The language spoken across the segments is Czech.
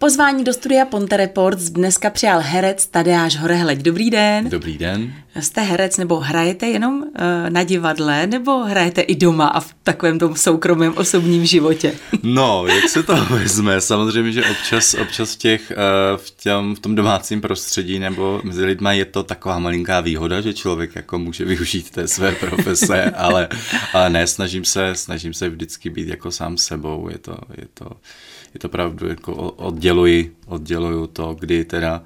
Pozvání do studia Ponte Reports dneska přijal herec Tadeáš Horehleď. Dobrý den. Dobrý den. Jste herec nebo hrajete jenom uh, na divadle nebo hrajete i doma a v takovém tom soukromém osobním životě? No, jak se to vezme? Samozřejmě, že občas, občas v, těch, uh, v, těm, v tom domácím prostředí nebo mezi lidmi je to taková malinká výhoda, že člověk jako může využít té své profese, ale, ale ne, snažím se, snažím se vždycky být jako sám sebou. Je to, je to, je to pravdu, jako odděluji, odděluju to, kdy teda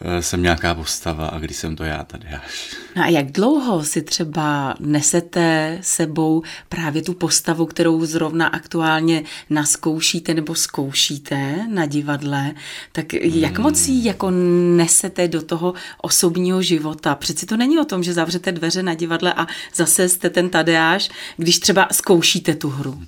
eh, jsem nějaká postava a kdy jsem to já tady až. No a jak dlouho si třeba nesete sebou právě tu postavu, kterou zrovna aktuálně naskoušíte nebo zkoušíte na divadle, tak jak hmm. moc ji jako nesete do toho osobního života? Přeci to není o tom, že zavřete dveře na divadle a zase jste ten Tadeáš, když třeba zkoušíte tu hru.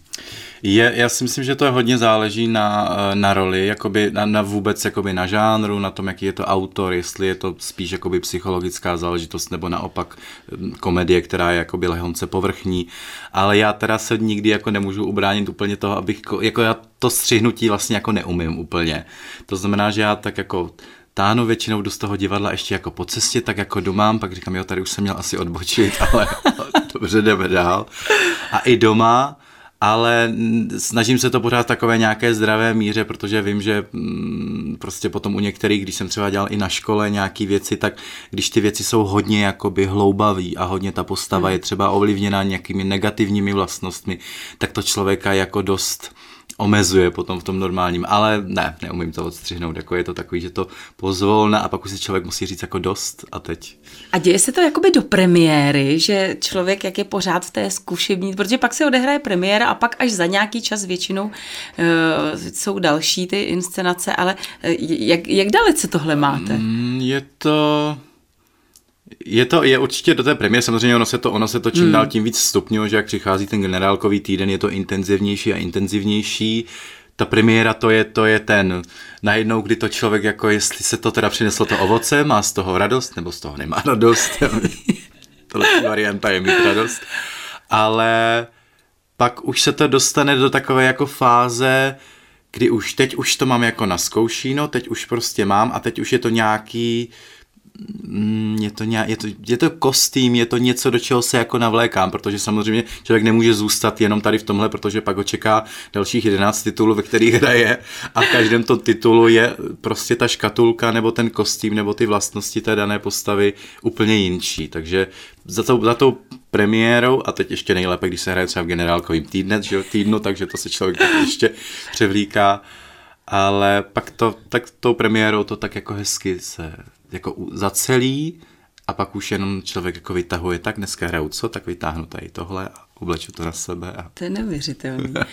Je, já si myslím, že to hodně záleží na, eh, na roli, jakoby na, na vůbec jakoby na žánru, na tom, jaký je to autor, jestli je to spíš jakoby psychologická záležitost nebo naopak hm, komedie, která je jakoby lehonce povrchní. Ale já teda se nikdy jako nemůžu ubránit úplně toho, abych, jako já to střihnutí vlastně jako neumím úplně. To znamená, že já tak jako táhnu většinou do toho divadla ještě jako po cestě, tak jako doma, pak říkám, jo, tady už jsem měl asi odbočit, ale dobře, jdeme dál. A i doma, ale snažím se to pořád takové nějaké zdravé míře, protože vím, že mm, prostě potom u některých, když jsem třeba dělal i na škole nějaké věci, tak když ty věci jsou hodně jakoby hloubavý a hodně ta postava je třeba ovlivněna nějakými negativními vlastnostmi, tak to člověka jako dost omezuje potom v tom normálním, ale ne, neumím to odstřihnout, jako je to takový, že to pozvolna a pak už si člověk musí říct jako dost a teď. A děje se to jakoby do premiéry, že člověk jak je pořád v té zkušební, protože pak se odehraje premiéra a pak až za nějaký čas většinou uh, jsou další ty inscenace, ale uh, jak, jak dalece tohle máte? Mm, je to je to, je určitě do té premiéry, samozřejmě ono se to, ono se to čím hmm. dál tím víc stupňuje, že jak přichází ten generálkový týden, je to intenzivnější a intenzivnější. Ta premiéra to je, to je ten najednou, kdy to člověk, jako jestli se to teda přineslo to ovoce, má z toho radost, nebo z toho nemá radost. Tohle varianta je mít radost. Ale pak už se to dostane do takové jako fáze, kdy už teď už to mám jako na zkoušíno, teď už prostě mám a teď už je to nějaký, Mm, je to, nějak, je, to, je to kostým, je to něco, do čeho se jako navlékám, protože samozřejmě člověk nemůže zůstat jenom tady v tomhle, protože pak ho čeká dalších 11 titulů, ve kterých hraje a v každém tom titulu je prostě ta škatulka nebo ten kostým nebo ty vlastnosti té dané postavy úplně jinčí. Takže za, to, za tou premiérou a teď ještě nejlépe, když se hraje třeba v generálkovým týdne, že, týdnu, takže to se člověk ještě převlíká ale pak to, tak tou premiérou to tak jako hezky se jako zacelí a pak už jenom člověk jako vytahuje, tak dneska hraju co, tak vytáhnu tady tohle a obleču to na sebe. A... To je neuvěřitelné. uh,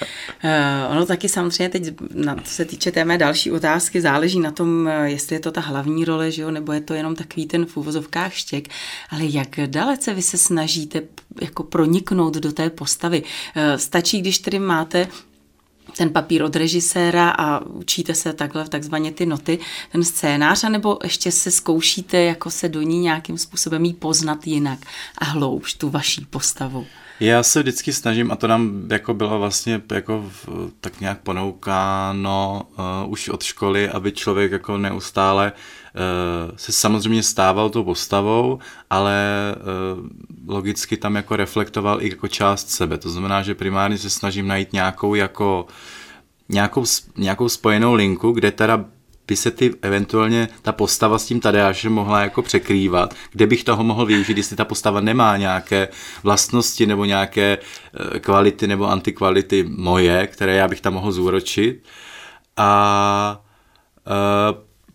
ono taky samozřejmě teď, na, co se týče té mé další otázky, záleží na tom, eh, jestli je to ta hlavní role, že jo, nebo je to jenom takový ten v úvozovkách štěk, ale jak dalece vy se snažíte jako proniknout do té postavy. Uh, stačí, když tedy máte ten papír od režiséra a učíte se takhle takzvaně ty noty, ten scénář, anebo ještě se zkoušíte jako se do ní nějakým způsobem jí poznat jinak a hloubš tu vaší postavu? Já se vždycky snažím, a to nám jako bylo vlastně jako v, tak nějak ponoukáno uh, už od školy, aby člověk jako neustále uh, se samozřejmě stával tou postavou, ale uh, logicky tam jako reflektoval i jako část sebe. To znamená, že primárně se snažím najít nějakou jako nějakou, nějakou spojenou linku, kde teda by se ty eventuálně ta postava s tím Tadeášem mohla jako překrývat, kde bych toho mohl využít, jestli ta postava nemá nějaké vlastnosti nebo nějaké eh, kvality nebo antikvality moje, které já bych tam mohl zúročit. A e,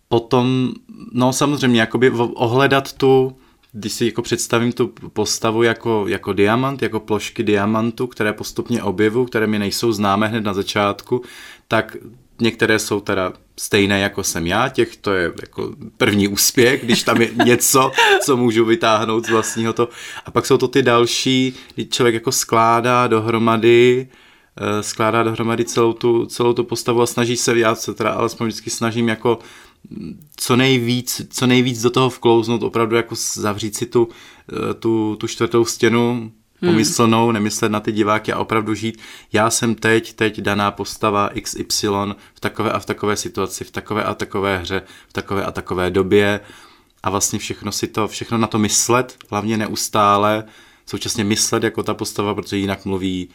potom, no samozřejmě, jakoby ohledat tu, když si jako představím tu postavu jako, jako diamant, jako plošky diamantu, které postupně objevu, které mi nejsou známé hned na začátku, tak některé jsou teda stejné jako jsem já, těch to je jako první úspěch, když tam je něco, co můžu vytáhnout z vlastního to. A pak jsou to ty další, kdy člověk jako skládá dohromady, eh, skládá dohromady celou tu, celou tu postavu a snaží se, já se teda alespoň vždycky snažím jako co nejvíc, co nejvíc do toho vklouznout, opravdu jako zavřít si tu, eh, tu, tu čtvrtou stěnu, pomyslnou, nemyslet na ty diváky a opravdu žít. Já jsem teď, teď daná postava XY v takové a v takové situaci, v takové a takové hře, v takové a takové době a vlastně všechno si to, všechno na to myslet, hlavně neustále, současně myslet jako ta postava, protože jinak mluví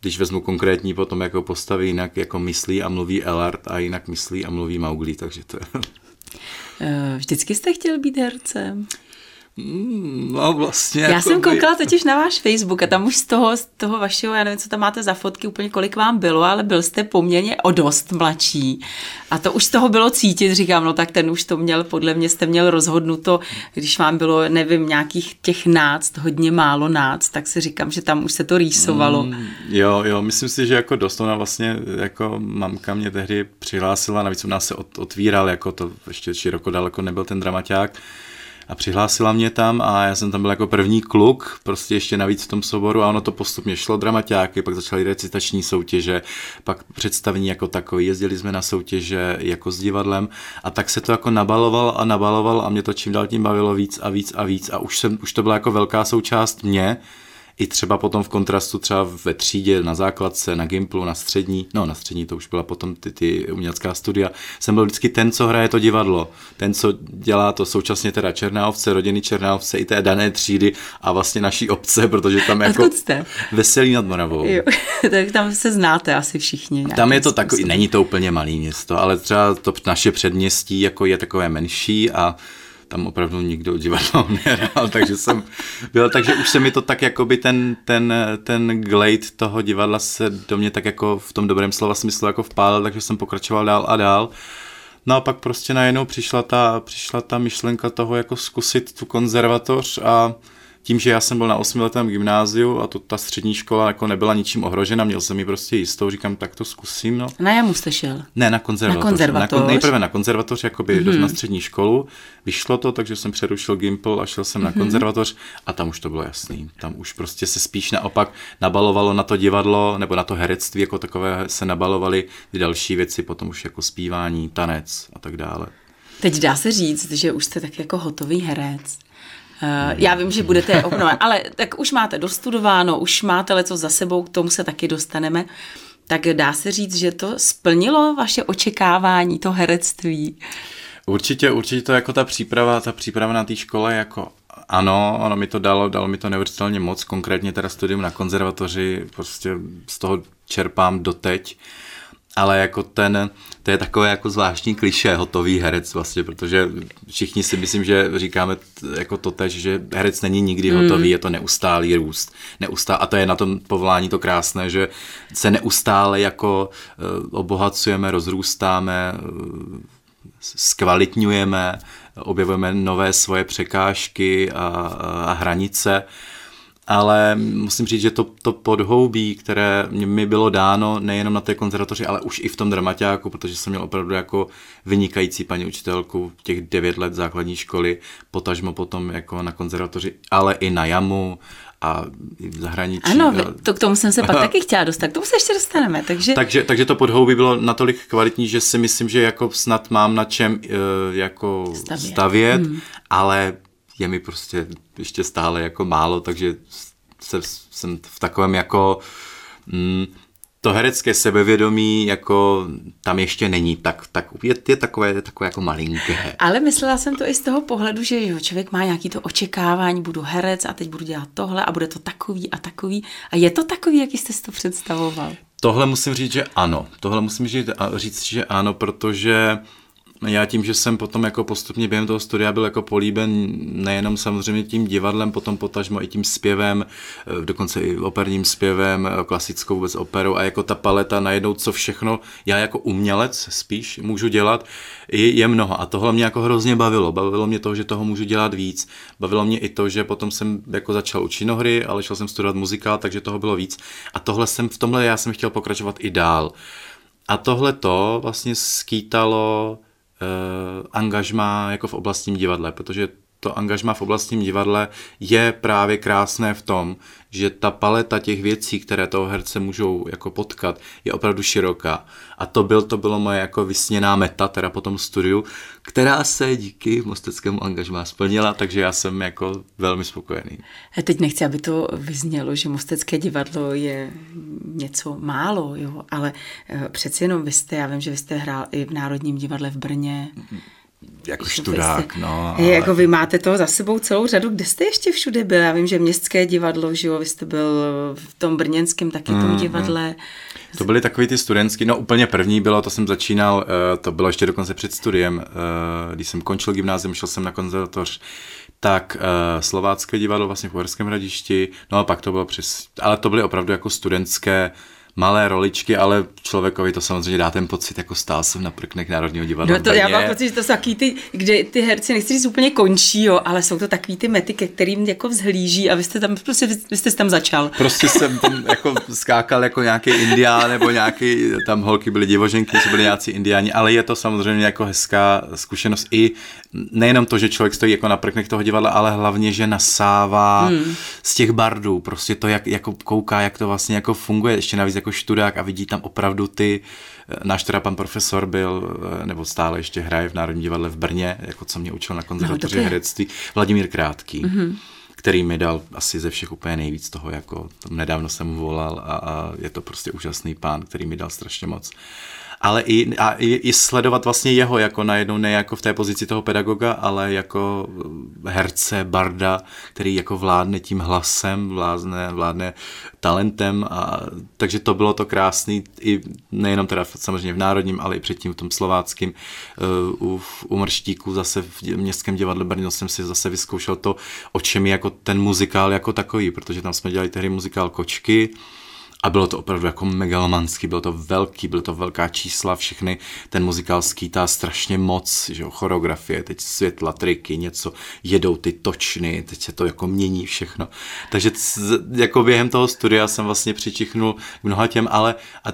když vezmu konkrétní potom jako postavy, jinak jako myslí a mluví Elard a jinak myslí a mluví Mowgli, takže to je... Eh, vždycky jste chtěl být hercem? Mm, no vlastně. Já jako jsem by... koukala totiž na váš Facebook a tam už z toho, z toho vašeho, já nevím, co tam máte za fotky, úplně kolik vám bylo, ale byl jste poměrně o dost mladší. A to už z toho bylo cítit, říkám, no tak ten už to měl, podle mě jste měl rozhodnuto, když vám bylo, nevím, nějakých těch náct, hodně málo náct, tak si říkám, že tam už se to rýsovalo. Mm, jo, jo, myslím si, že jako dost ona vlastně, jako mamka mě tehdy přihlásila, navíc u nás se otvíral, jako to ještě široko daleko nebyl ten dramaťák, a přihlásila mě tam a já jsem tam byl jako první kluk, prostě ještě navíc v tom soboru a ono to postupně šlo, dramaťáky, pak začaly recitační soutěže, pak představení jako takový, jezdili jsme na soutěže jako s divadlem a tak se to jako nabaloval a nabaloval a mě to čím dál tím bavilo víc a víc a víc. A už, jsem, už to byla jako velká součást mě, i třeba potom v kontrastu třeba ve třídě, na základce, na Gimplu, na střední, no na střední to už byla potom ty, ty umělecká studia, jsem byl vždycky ten, co hraje to divadlo, ten, co dělá to současně teda Černá ovce, rodiny Černá ovce i té dané třídy a vlastně naší obce, protože tam jako jste? Veselý nad Moravou. Jo, tak tam se znáte asi všichni. Tam je to takový, není to úplně malý město, ale třeba to naše předměstí jako je takové menší a tam opravdu nikdo divadlo nehrál, takže jsem byl, takže už se mi to tak jako by ten, ten, ten glade toho divadla se do mě tak jako v tom dobrém slova smyslu jako vpálil, takže jsem pokračoval dál a dál. No a pak prostě najednou přišla ta, přišla ta myšlenka toho jako zkusit tu konzervatoř a tím, že já jsem byl na osmiletém gymnáziu a to ta střední škola jako nebyla ničím ohrožena, měl jsem ji prostě jistou, říkám, tak to zkusím. No. Na jamu jste šel? Ne, na konzervatoř. Na konzervatoř. Na, nejprve na konzervatoř, jakoby mm-hmm. na střední školu. Vyšlo to, takže jsem přerušil Gimple a šel jsem mm-hmm. na mhm. konzervatoř a tam už to bylo jasný. Tam už prostě se spíš naopak nabalovalo na to divadlo nebo na to herectví jako takové se nabalovaly ty další věci, potom už jako zpívání, tanec a tak dále. Teď dá se říct, že už jste tak jako hotový herec. Uh, já vím, že budete obnovovat, ale tak už máte dostudováno, už máte leco za sebou, k tomu se taky dostaneme. Tak dá se říct, že to splnilo vaše očekávání, to herectví? Určitě, určitě to jako ta příprava, ta příprava na té škole jako ano, ono mi to dalo, dalo mi to neuvěřitelně moc, konkrétně teda studium na konzervatoři, prostě z toho čerpám doteď. Ale jako ten, to je takové jako zvláštní kliše, hotový herec vlastně, protože všichni si myslím, že říkáme jako to tež, že herec není nikdy mm. hotový, je to neustálý růst. Neustá, a to je na tom povolání to krásné, že se neustále jako uh, obohacujeme, rozrůstáme, uh, zkvalitňujeme, objevujeme nové svoje překážky a, a hranice ale musím říct, že to, to podhoubí, které mi bylo dáno nejenom na té konzervatoři, ale už i v tom dramaťáku, protože jsem měl opravdu jako vynikající paní učitelku těch devět let základní školy, potažmo potom jako na konzervatoři, ale i na jamu a v zahraničí. Ano, to k tomu jsem se pak taky chtěla dostat, k tomu se ještě dostaneme. Takže... takže, takže to podhoubí bylo natolik kvalitní, že si myslím, že jako snad mám na čem uh, jako stavět, stavět hmm. ale je mi prostě ještě stále jako málo, takže se, jsem v takovém jako mm, to herecké sebevědomí jako tam ještě není, tak, tak je, je takové, je takové jako malinké. Ale myslela jsem to i z toho pohledu, že jo, člověk má nějaký to očekávání, budu herec a teď budu dělat tohle a bude to takový a takový. A je to takový, jaký jste si to představoval? Tohle musím říct, že ano. Tohle musím říct, říct že ano, protože já tím, že jsem potom jako postupně během toho studia byl jako políben nejenom samozřejmě tím divadlem, potom potažmo i tím zpěvem, eh, dokonce i operním zpěvem, eh, klasickou vůbec operou a jako ta paleta najednou, co všechno já jako umělec spíš můžu dělat, je, je mnoho a tohle mě jako hrozně bavilo. Bavilo mě to, že toho můžu dělat víc. Bavilo mě i to, že potom jsem jako začal učit činohry, ale šel jsem studovat muzikál, takže toho bylo víc. A tohle jsem, v tomhle já jsem chtěl pokračovat i dál. A tohle to vlastně skýtalo uh, angažma jako v oblastním divadle, protože to angažma v oblastním divadle je právě krásné v tom, že ta paleta těch věcí, které toho herce můžou jako potkat, je opravdu široká. A to, byl, to bylo moje jako vysněná meta, teda po tom studiu, která se díky mosteckému angažmá splnila, takže já jsem jako velmi spokojený. A teď nechci, aby to vyznělo, že Mostecké divadlo je něco málo, jo, ale eh, přeci jenom vy jste, já vím, že vy jste hrál i v Národním divadle v Brně, jako študák, no. Ale... Jako vy máte toho za sebou celou řadu. Kde jste ještě všude byl? Já vím, že Městské divadlo, že jo, vy jste byl v tom brněnském taky tom mm, divadle. To byly takový ty studentský, no úplně první bylo, to jsem začínal, eh, to bylo ještě dokonce před studiem, eh, když jsem končil gymnázium, šel jsem na konzervatoř, tak uh, Slovácké divadlo vlastně v Uherském hradišti, no a pak to bylo přes, ale to byly opravdu jako studentské malé roličky, ale člověkovi to samozřejmě dá ten pocit, jako stál jsem na prknech Národního divadla. No to já mám pocit, že to jsou takový ty, kde ty herci nechci říct úplně končí, jo, ale jsou to takový ty mety, ke kterým jako vzhlíží a vy jste tam, prostě vy jste tam začal. Prostě jsem tam jako skákal jako nějaký indián nebo nějaký, tam holky byly divoženky, jsou byly nějací indiáni, ale je to samozřejmě jako hezká zkušenost i nejenom to, že člověk stojí jako na prknech toho divadla, ale hlavně, že nasává hmm. z těch bardů, prostě to, jak jako kouká, jak to vlastně jako funguje, ještě navíc jako študák a vidí tam opravdu ty, eh, náš teda pan profesor byl, eh, nebo stále ještě hraje v Národním divadle v Brně, jako co mě učil na konzervatoři no, herectví, Vladimír Krátký. Mm-hmm který mi dal asi ze všech úplně nejvíc toho, jako nedávno jsem mu volal a, a je to prostě úžasný pán, který mi dal strašně moc ale i, a i, i sledovat vlastně jeho jako najednou ne jako v té pozici toho pedagoga, ale jako eh, herce, barda, který jako vládne tím hlasem, vládne, vládne talentem a takže to bylo to krásný i nejenom teda samozřejmě v Národním, ale i předtím v tom slováckém uh, u, u Mrštíku zase v Městském divadle Brno jsem si zase vyzkoušel to, o čem je jako ten muzikál jako takový, protože tam jsme dělali tehdy muzikál Kočky, a bylo to opravdu jako megalomanský, bylo to velký, bylo to velká čísla, všechny, ten muzikál skýtá strašně moc, že jo, choreografie, teď světla, triky, něco, jedou ty točny, teď se to jako mění všechno. Takže jako během toho studia jsem vlastně přičichnul mnoha těm, ale, a,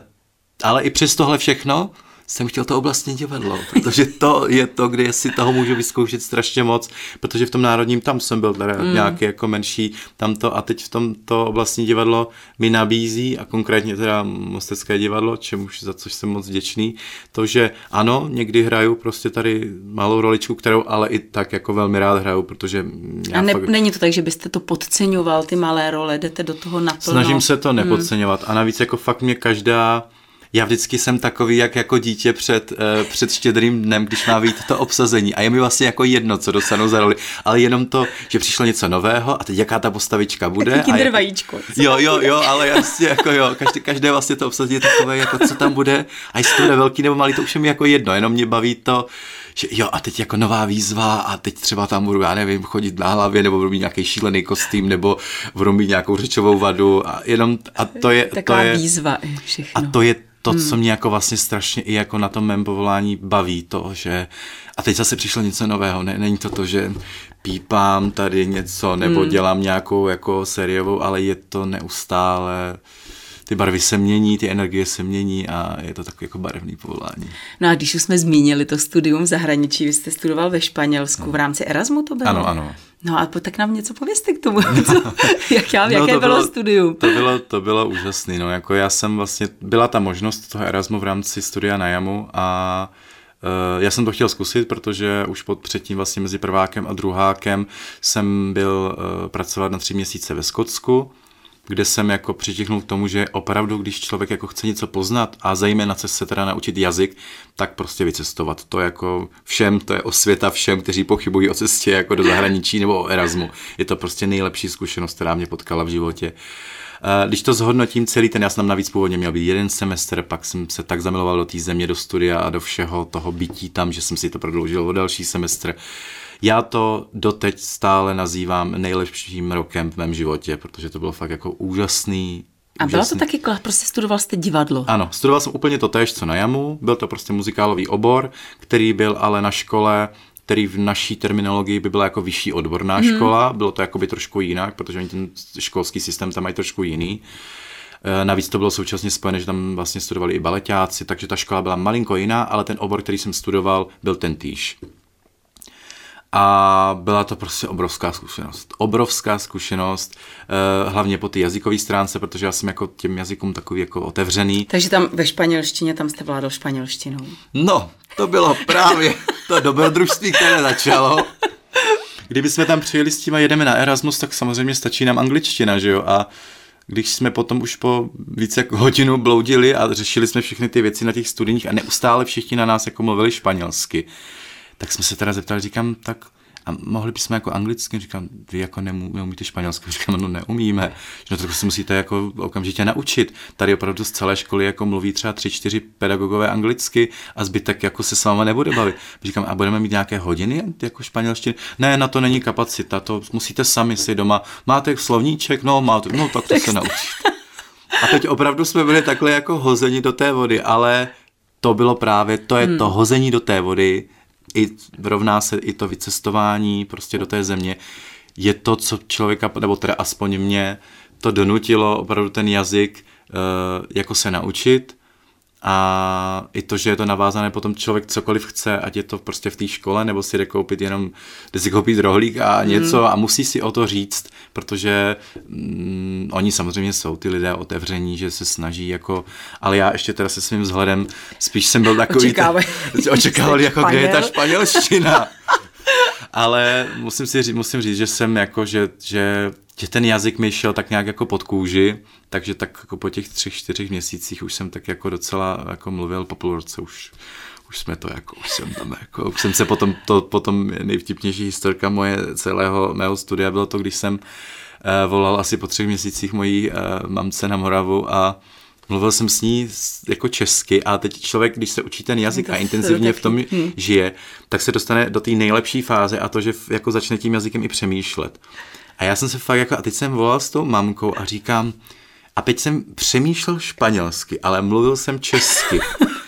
ale i přes tohle všechno, jsem chtěl to oblastní divadlo, protože to je to, kde si toho můžu vyzkoušet strašně moc, protože v tom národním tam jsem byl teda mm. nějaký jako menší, tam to a teď v tom to oblastní divadlo mi nabízí a konkrétně teda Mostecké divadlo, čemuž za což jsem moc vděčný, to, že ano, někdy hraju prostě tady malou roličku, kterou ale i tak jako velmi rád hraju, protože a ne, fakt... není to tak, že byste to podceňoval, ty malé role, jdete do toho naplno. Snažím se to nepodceňovat mm. a navíc jako fakt mě každá já vždycky jsem takový, jak jako dítě před, uh, před štědrým dnem, když má být to obsazení. A je mi vlastně jako jedno, co dostanu za roli, ale jenom to, že přišlo něco nového a teď jaká ta postavička bude. Taky kinder vajíčko. Jo, jo, jo, ale jasně, jako jo, každé, každé vlastně to obsazení je takové, jako co tam bude. A jestli to bude velký nebo malý, to už je mi jako jedno, jenom mě baví to, že jo, a teď jako nová výzva a teď třeba tam budu, já nevím, chodit na hlavě, nebo budu mít nějaký šílený kostým, nebo budu mít nějakou řečovou vadu a jenom, a to je... Taková to je, výzva všechno. A to je to, hmm. co mě jako vlastně strašně i jako na tom mém povolání baví, to, že a teď zase přišlo něco nového, ne, není to to, že pípám tady něco nebo hmm. dělám nějakou jako sériovou, ale je to neustále ty barvy se mění, ty energie se mění a je to takové jako barevný povolání. No a když už jsme zmínili to studium v zahraničí, vy jste studoval ve Španělsku, no. v rámci Erasmu to bylo? Ano, ano. No a tak nám něco pověste k tomu, co, jak já, no, jaké to bylo, bylo studium. To bylo, to bylo úžasné, no jako já jsem vlastně, byla ta možnost toho Erasmu v rámci studia na Jamu a uh, já jsem to chtěl zkusit, protože už pod předtím vlastně mezi prvákem a druhákem jsem byl uh, pracovat na tři měsíce ve Skotsku, kde jsem jako přitichnul k tomu, že opravdu, když člověk jako chce něco poznat a zejména chce se teda naučit jazyk, tak prostě vycestovat. To jako všem, to je osvěta všem, kteří pochybují o cestě jako do zahraničí nebo o Erasmu. Je to prostě nejlepší zkušenost, která mě potkala v životě. Když to zhodnotím celý ten, já jsem navíc původně měl být jeden semestr, pak jsem se tak zamiloval do té země, do studia a do všeho toho bytí tam, že jsem si to prodloužil o další semestr. Já to doteď stále nazývám nejlepším rokem v mém životě, protože to bylo fakt jako úžasný, a bylo to taky, prostě studoval jste divadlo? Ano, studoval jsem úplně to též, co na JAMu. Byl to prostě muzikálový obor, který byl ale na škole, který v naší terminologii by byla jako vyšší odborná hmm. škola. Bylo to jako by trošku jinak, protože oni ten školský systém tam mají trošku jiný. E, navíc to bylo současně spojené, že tam vlastně studovali i baletáci, takže ta škola byla malinko jiná, ale ten obor, který jsem studoval, byl ten týž. A byla to prostě obrovská zkušenost. Obrovská zkušenost, eh, hlavně po té jazykové stránce, protože já jsem jako těm jazykům takový jako otevřený. Takže tam ve španělštině, tam jste vládal španělštinou. No, to bylo právě to dobrodružství, které začalo. Kdyby jsme tam přijeli s tím a jedeme na Erasmus, tak samozřejmě stačí nám angličtina, že jo? A když jsme potom už po více jak hodinu bloudili a řešili jsme všechny ty věci na těch studijních a neustále všichni na nás jako mluvili španělsky, tak jsme se teda zeptali, říkám, tak a mohli bychom jako anglicky, říkám, vy jako neumí, neumíte španělsky, říkám, no neumíme, no tak se musíte jako okamžitě naučit. Tady opravdu z celé školy jako mluví třeba tři, čtyři pedagogové anglicky a zbytek jako se s váma nebude bavit. Říkám, a budeme mít nějaké hodiny jako španělštiny? Ne, na to není kapacita, to musíte sami si doma. Máte slovníček? No, máte, no tak to se naučíte. A teď opravdu jsme byli takhle jako hozeni do té vody, ale to bylo právě, to je hmm. to hození do té vody, i rovná se i to vycestování prostě do té země, je to, co člověka, nebo teda aspoň mě, to donutilo opravdu ten jazyk uh, jako se naučit a i to, že je to navázané potom člověk cokoliv chce, ať je to prostě v té škole, nebo si jde koupit jenom, jde si koupit rohlík a mhm. něco mm. a musí si o to říct, protože mm, oni samozřejmě jsou ty lidé otevření, že se snaží jako, ale já ještě teda se svým vzhledem, spíš jsem byl takový, očekávali jako, kde je ta španělština. ale musím si říct, musím říct, že jsem jako, že, že že ten jazyk mi šel tak nějak jako pod kůži, takže tak jako po těch třech, čtyřech měsících už jsem tak jako docela jako mluvil po půl roce už už jsme to jako, už jsem tam jako, už jsem se potom, to potom nejvtipnější historka moje celého mého studia bylo to, když jsem uh, volal asi po třech měsících mojí uh, mamce na Moravu a mluvil jsem s ní jako česky a teď člověk, když se učí ten jazyk a intenzivně v tom hmm. žije, tak se dostane do té nejlepší fáze a to, že jako začne tím jazykem i přemýšlet. A já jsem se fakt jako, a teď jsem volal s tou mamkou a říkám, a teď jsem přemýšlel španělsky, ale mluvil jsem česky.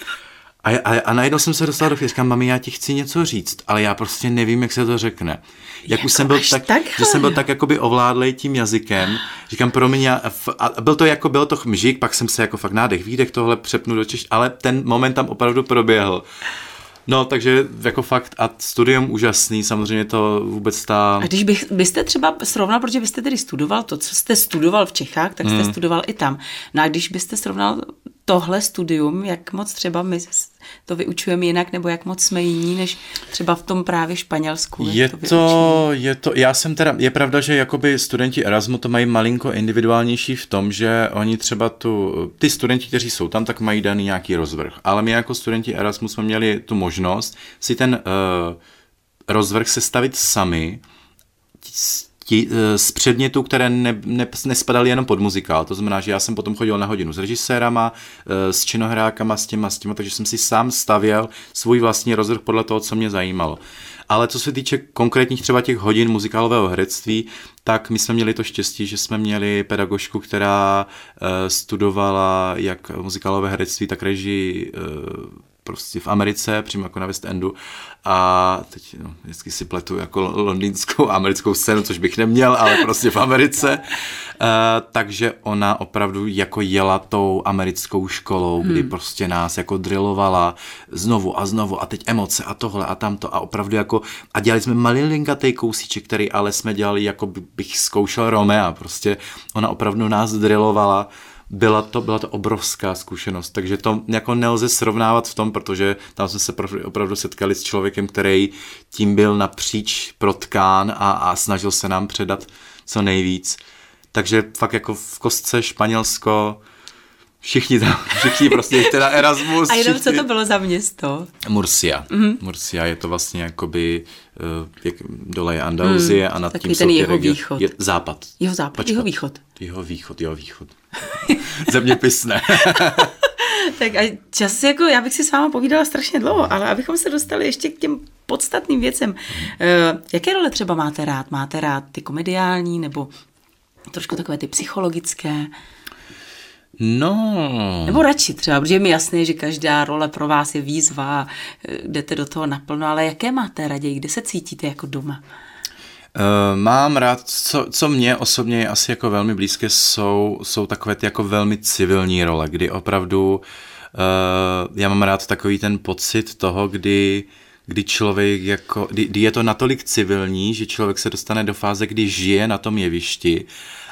A, a, a najednou jsem se dostal do chvíli, říkám, mami, já ti chci něco říct, ale já prostě nevím, jak se to řekne. Jak jako už jsem byl tak, tak že jsem byl tak jakoby ovládlej tím jazykem, říkám, promiň, já, a byl to jako, byl to chmžík, pak jsem se jako fakt nádech, výdech tohle přepnu do Češ, ale ten moment tam opravdu proběhl. No, takže jako fakt a studium úžasný, samozřejmě to vůbec ta... A když bych, byste třeba srovnal, protože byste tedy studoval to, co jste studoval v Čechách, tak jste hmm. studoval i tam. No a když byste srovnal tohle studium, jak moc třeba my to vyučujeme jinak, nebo jak moc jsme jiní, než třeba v tom právě Španělsku. Je to, to je to, já jsem teda, je pravda, že jakoby studenti Erasmu to mají malinko individuálnější v tom, že oni třeba tu, ty studenti, kteří jsou tam, tak mají daný nějaký rozvrh. Ale my jako studenti Erasmu jsme měli tu možnost si ten uh, rozvrh sestavit sami, ti, eh, z předmětů, které ne, ne, nespadaly jenom pod muzikál. To znamená, že já jsem potom chodil na hodinu s režisérama, eh, s činohrákama, s těma, s těma, takže jsem si sám stavěl svůj vlastní rozvrh podle toho, co mě zajímalo. Ale co se týče konkrétních třeba těch hodin muzikálového herectví, tak my jsme měli to štěstí, že jsme měli pedagožku, která uh, studovala jak muzikálové herectví, tak režii prostě v Americe, přímo jako na West Endu a teď no, vždycky si pletu jako londýnskou a americkou scénu, což bych neměl, ale prostě v Americe. Uh, takže ona opravdu jako jela tou americkou školou, kdy hmm. prostě nás jako drillovala znovu a znovu a teď emoce a tohle a tamto a opravdu jako a dělali jsme malilinkatý kousíček, který ale jsme dělali jako bych zkoušel Romea, prostě ona opravdu nás drillovala byla to, byla to obrovská zkušenost, takže to jako nelze srovnávat v tom, protože tam jsme se opravdu setkali s člověkem, který tím byl napříč protkán a, a snažil se nám předat co nejvíc. Takže fakt jako v kostce Španělsko, Všichni tam, všichni prostě, teda Erasmus. A jenom všichni. co to bylo za město? Murcia. Mm-hmm. Murcia je to vlastně jakoby uh, jak dole je Andaluzie mm, a nad tím ten jeho region, východ. Je, západ. Jeho západ, Počkat. jeho východ. Jeho východ, jeho východ. Zeměpisné. tak a čas jako, já bych si s váma povídala strašně dlouho, ale abychom se dostali ještě k těm podstatným věcem. Uh, jaké role třeba máte rád? Máte rád ty komediální nebo trošku takové ty psychologické? No. Nebo radši třeba, protože je mi jasné, že každá role pro vás je výzva, eh, jdete do toho naplno, ale jaké máte raději, kde se cítíte jako doma? Uh, mám rád, co, co mě osobně je asi jako velmi blízké, jsou, jsou takové ty jako velmi civilní role, kdy opravdu uh, já mám rád takový ten pocit toho, kdy kdy člověk jako, kdy, kdy je to natolik civilní, že člověk se dostane do fáze, kdy žije na tom jevišti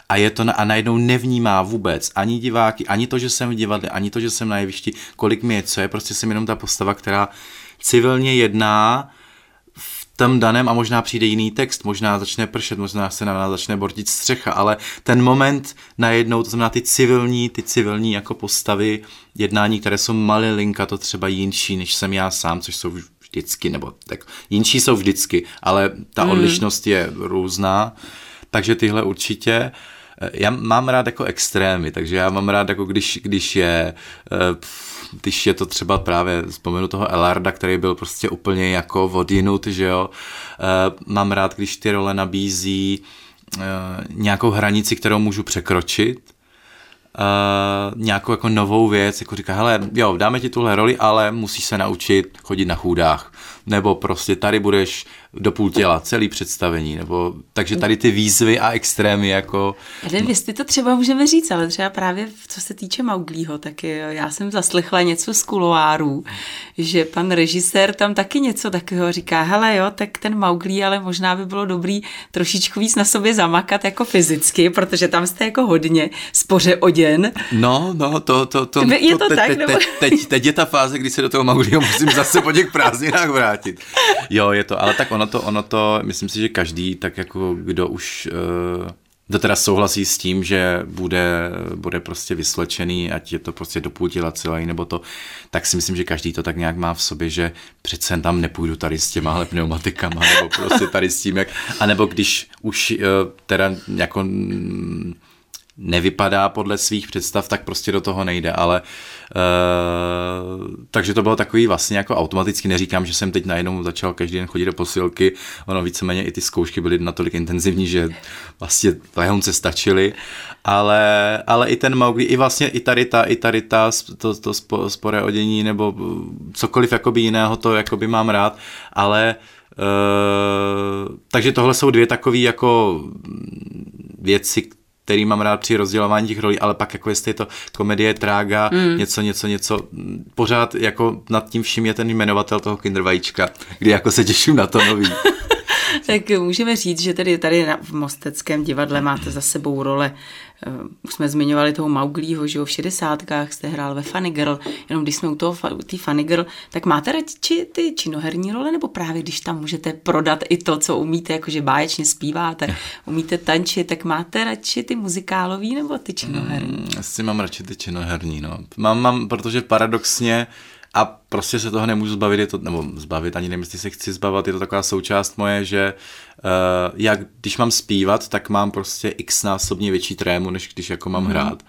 a je to na, a najednou nevnímá vůbec ani diváky, ani to, že jsem v divadle, ani to, že jsem na jevišti, kolik mi je, co je, prostě jsem jenom ta postava, která civilně jedná v tom daném a možná přijde jiný text, možná začne pršet, možná se na nás začne bortit střecha, ale ten moment najednou, to znamená ty civilní, ty civilní jako postavy jednání, které jsou malilinka, to třeba jinší, než jsem já sám, což jsou vždycky, nebo tak jinší jsou vždycky, ale ta hmm. odlišnost je různá, takže tyhle určitě. Já mám rád jako extrémy, takže já mám rád jako když, když je eh, když je to třeba právě, vzpomenu toho Elarda, který byl prostě úplně jako odinut, že jo. Eh, mám rád, když ty role nabízí eh, nějakou hranici, kterou můžu překročit, Uh, nějakou jako novou věc, jako říká, hele, jo, dáme ti tuhle roli, ale musíš se naučit chodit na chůdách nebo prostě tady budeš do půl těla, celý představení, nebo takže tady ty výzvy a extrémy jako... Já nevím, jestli to třeba můžeme říct, ale třeba právě co se týče Mauglího, tak já jsem zaslechla něco z kuloárů, že pan režisér tam taky něco takového říká, hele jo, tak ten Mauglí, ale možná by bylo dobrý trošičku víc na sobě zamakat jako fyzicky, protože tam jste jako hodně spoře oděn. No, no, to, to, to, je to, to tak, teď, nebo... teď, teď, teď, je ta fáze, kdy se do toho Mauglího musím zase po těch prázdninách vrátit vrátit. Jo, je to, ale tak ono to, ono to, myslím si, že každý, tak jako kdo už uh, kdo teda souhlasí s tím, že bude, bude prostě vyslečený, ať je to prostě do půl těla celý, nebo to, tak si myslím, že každý to tak nějak má v sobě, že přece tam nepůjdu tady s těma pneumatikama, nebo prostě tady s tím, jak, anebo když už uh, teda jako nevypadá podle svých představ, tak prostě do toho nejde, ale uh, takže to bylo takový vlastně jako automaticky, neříkám, že jsem teď najednou začal každý den chodit do posilky, ono víceméně i ty zkoušky byly natolik intenzivní, že vlastně lehonce stačily, ale, ale i ten Mowgli, i vlastně i tady ta, i tady ta, to, to sporé odění nebo cokoliv jakoby jiného, to jakoby mám rád, ale Uh, takže tohle jsou dvě takové jako věci, který mám rád při rozdělování těch rolí, ale pak jako jestli je to komedie, trága, mm. něco, něco, něco, pořád jako nad tím vším je ten jmenovatel toho kindervajíčka, kdy jako se těším na to nový. tak můžeme říct, že tady, tady v Mosteckém divadle máte za sebou role, uh, už jsme zmiňovali toho Mauglího, že jo, v šedesátkách jste hrál ve Funny Girl, jenom když jsme u toho tý Funny Girl, tak máte radši ty činoherní role, nebo právě když tam můžete prodat i to, co umíte, jakože báječně zpíváte, umíte tančit, tak máte radši ty muzikálový nebo ty činoherní? Mm, asi mám radši ty činoherní, no. Mám, mám, protože paradoxně a prostě se toho nemůžu zbavit, je to, nebo zbavit, ani nevím, jestli se chci zbavit, je to taková součást moje, že uh, jak když mám zpívat, tak mám prostě x násobně větší trému, než když jako mám mm. hrát.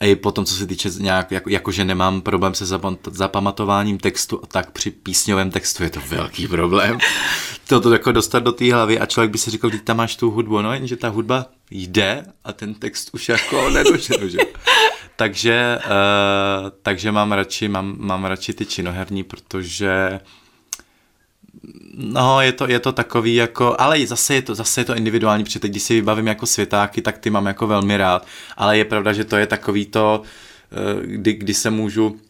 A i potom, co se týče nějak, jako, jako že nemám problém se zapamatováním textu, tak při písňovém textu je to velký problém. Toto jako dostat do té hlavy a člověk by si říkal, tam máš tu hudbu, no jenže ta hudba jde a ten text už jako nedoženu, že? takže, uh, takže mám radši, mám, mám radši ty činoherní, protože No, je to, je to takový jako, ale zase je to, zase je to individuální, protože teď, když si vybavím jako světáky, tak ty mám jako velmi rád, ale je pravda, že to je takový to, eh, kdy, kdy se můžu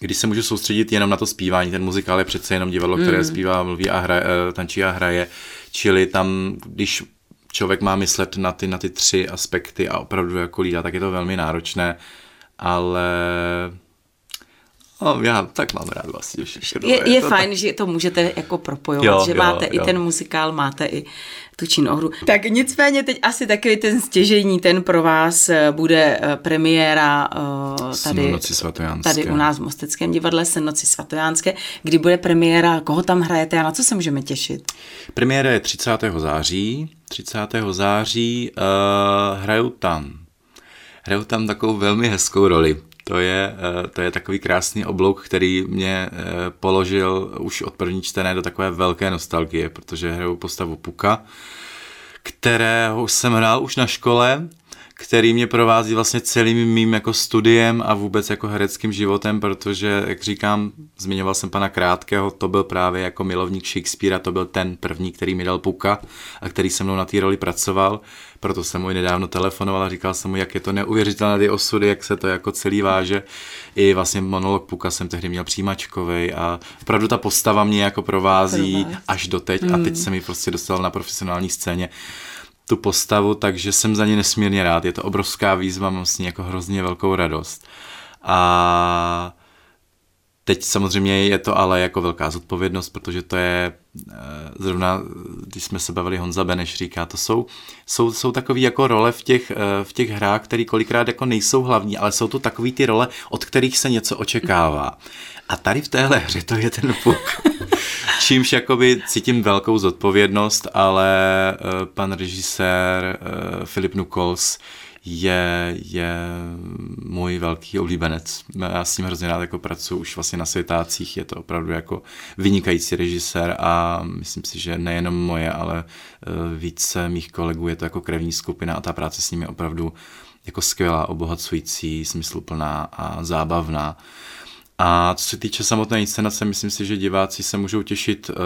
když se můžu soustředit jenom na to zpívání, ten muzikál je přece jenom divadlo, které mm. zpívá, mluví a hraje, eh, tančí a hraje, čili tam, když člověk má myslet na ty, na ty tři aspekty a opravdu jako lídá, tak je to velmi náročné, ale No, já tak mám rád vlastně všechno. Je, je fajn, tak... že to můžete jako propojovat, jo, že jo, máte jo. i ten muzikál, máte i tu činohru. Tak nicméně teď asi takový ten stěžení, ten pro vás eh, bude eh, premiéra uh, tady, tady u nás v Mosteckém divadle Senoci svatojánské. Kdy bude premiéra, koho tam hrajete a na co se můžeme těšit? Premiéra je 30. září. 30. září uh, hraju tam hraju tam takovou velmi hezkou roli. To je, eh, to je takový krásný oblouk, který mě eh, položil už od první čtené do takové velké nostalgie, protože hraju postavu Puka, kterého jsem hrál už na škole, který mě provází vlastně celým mým jako studiem a vůbec jako hereckým životem, protože, jak říkám, zmiňoval jsem pana Krátkého, to byl právě jako milovník Shakespearea, to byl ten první, který mi dal puka a který se mnou na té roli pracoval, proto jsem mu i nedávno telefonoval a říkal jsem mu, jak je to neuvěřitelné ty osudy, jak se to jako celý váže. I vlastně monolog Puka jsem tehdy měl přijímačkovej a opravdu ta postava mě jako provází až doteď mm. a teď jsem ji prostě dostal na profesionální scéně tu postavu, takže jsem za ní nesmírně rád. Je to obrovská výzva, mám s ní jako hrozně velkou radost. A teď samozřejmě je to ale jako velká zodpovědnost, protože to je eh, zrovna, když jsme se bavili, Honza Beneš říká, to jsou, jsou, jsou takové jako role v těch, eh, v těch hrách, které kolikrát jako nejsou hlavní, ale jsou to takové ty role, od kterých se něco očekává. A tady v téhle hře to je ten puk. Čímž jakoby cítím velkou zodpovědnost, ale uh, pan režisér uh, Filip Nukols je, je můj velký oblíbenec. Já s ním hrozně rád jako pracuji už vlastně na světácích, je to opravdu jako vynikající režisér a myslím si, že nejenom moje, ale uh, více mých kolegů je to jako krevní skupina a ta práce s ním je opravdu jako skvělá, obohacující, smysluplná a zábavná. A co se týče samotné inscenace, myslím si, že diváci se můžou těšit uh,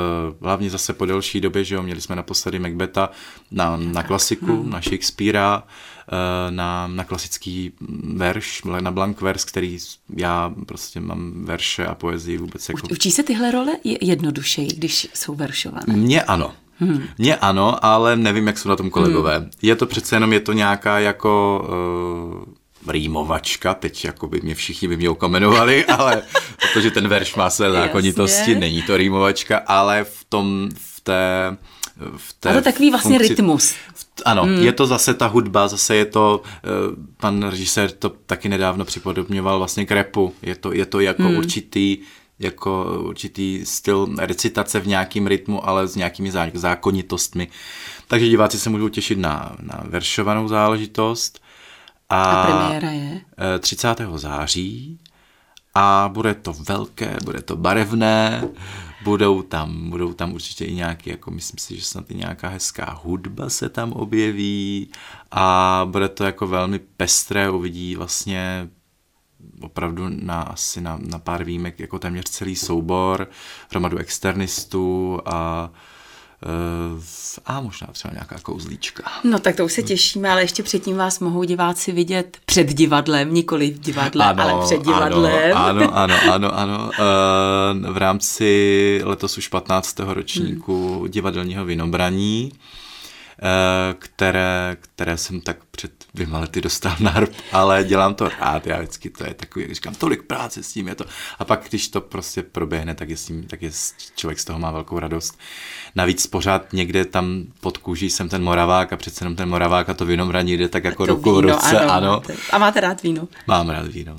hlavně zase po delší době, že jo, měli jsme naposledy Macbeta na, na klasiku, hmm. na Shakespearea, uh, na, na klasický verš, na blank vers, který já prostě mám verše a poezii vůbec jako... Učí se tyhle role jednodušeji, když jsou veršované? Mně ano. Hmm. Mně ano, ale nevím, jak jsou na tom kolegové. Hmm. Je to přece jenom, je to nějaká jako... Uh, rýmovačka, teď jako by mě všichni by mě okamenovali, ale protože ten verš má své zákonitosti, není to rýmovačka, ale v tom, v té v té ale takový vlastně funkci, rytmus. Ano, hmm. je to zase ta hudba, zase je to, eh, pan režisér to taky nedávno připodobňoval vlastně k repu, je to, je to jako hmm. určitý jako určitý styl recitace v nějakým rytmu, ale s nějakými zákonitostmi. Takže diváci se můžou těšit na, na veršovanou záležitost. A, a premiéra je? 30. Eh, září a bude to velké, bude to barevné, budou tam, budou tam určitě i nějaký, jako myslím si, že snad i nějaká hezká hudba se tam objeví a bude to jako velmi pestré, uvidí vlastně opravdu na asi na, na pár výjimek jako téměř celý soubor, hromadu externistů a Eh, a možná třeba nějaká kouzlíčka. No tak to už se těšíme, ale ještě předtím vás mohou diváci vidět před divadlem, nikoli v divadle, ano, ale před divadlem. Ano, ano, ano, ano. Eh, v rámci letos už 15. ročníku hmm. divadelního vinobraní Eh, které, které jsem tak před dvěma lety dostal na rp, ale dělám to rád, já vždycky to je takový, když říkám, tolik práce s tím je to. A pak, když to prostě proběhne, tak je s tím, tak je, člověk z toho má velkou radost. Navíc pořád někde tam pod kůží jsem ten Moravák a přece jenom ten Moravák a to vinobraní jde tak jako ruku v ruce, ano. ano. A máte rád víno? Mám rád víno.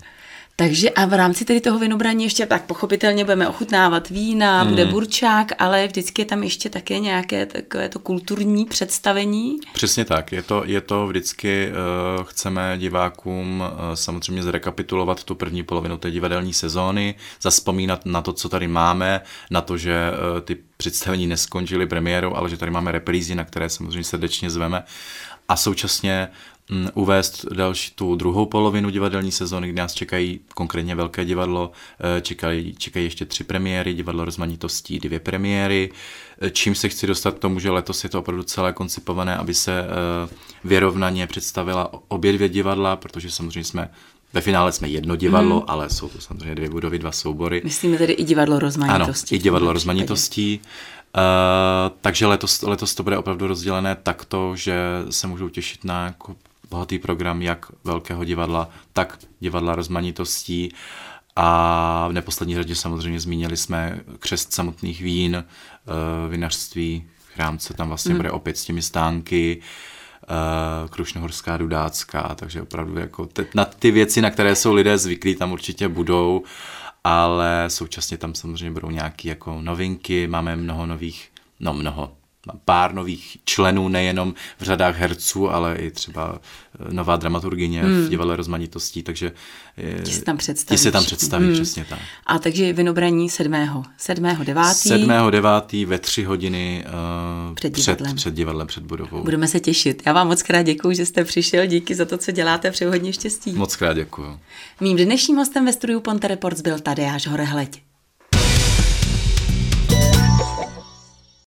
Takže a v rámci tedy toho vinobraní ještě tak pochopitelně budeme ochutnávat vína, hmm. bude burčák, ale vždycky je tam ještě také nějaké takové to kulturní představení. Přesně tak, je to, je to vždycky, uh, chceme divákům uh, samozřejmě zrekapitulovat tu první polovinu té divadelní sezóny, zaspomínat na to, co tady máme, na to, že uh, ty představení neskončily premiérou, ale že tady máme reprízy, na které samozřejmě srdečně zveme a současně Mm, uvést další tu druhou polovinu divadelní sezóny, kdy nás čekají konkrétně velké divadlo, eh, čekají, čekají ještě tři premiéry, divadlo rozmanitostí, dvě premiéry, eh, čím se chci dostat k tomu, že letos je to opravdu celé koncipované, aby se eh, vyrovnaně představila obě dvě divadla, protože samozřejmě jsme ve finále jsme jedno divadlo, mm. ale jsou to samozřejmě dvě budovy, dva soubory. Myslíme tedy i divadlo rozmanitostí. Ano, i divadlo rozmanitostí. Uh, takže letos, letos to bude opravdu rozdělené takto, že se můžou těšit na jako bohatý program jak velkého divadla, tak divadla rozmanitostí. A v neposlední řadě samozřejmě zmínili jsme křest samotných vín, eh, vinařství, chrámce tam vlastně mm. bude opět s těmi stánky, eh, Krušnohorská Dudácká, takže opravdu jako te, na ty věci, na které jsou lidé zvyklí, tam určitě budou, ale současně tam samozřejmě budou nějaké jako novinky, máme mnoho nových, no mnoho, pár nových členů, nejenom v řadách herců, ale i třeba eh, nová dramaturgině hmm. v divadle rozmanitostí, takže eh, ti se tam představí. Ti se tam představí, hmm. přesně tak. A takže vynobraní 7. 7. 9. 7. 9. ve tři hodiny uh, před, divadlem. Před, před divadlem, před budovou. Budeme se těšit. Já vám moc krát děkuji, že jste přišel, díky za to, co děláte, přeji hodně štěstí. Moc krát děkuji. Mým dnešním hostem ve studiu Ponte Reports byl Tadeáš Horehleď.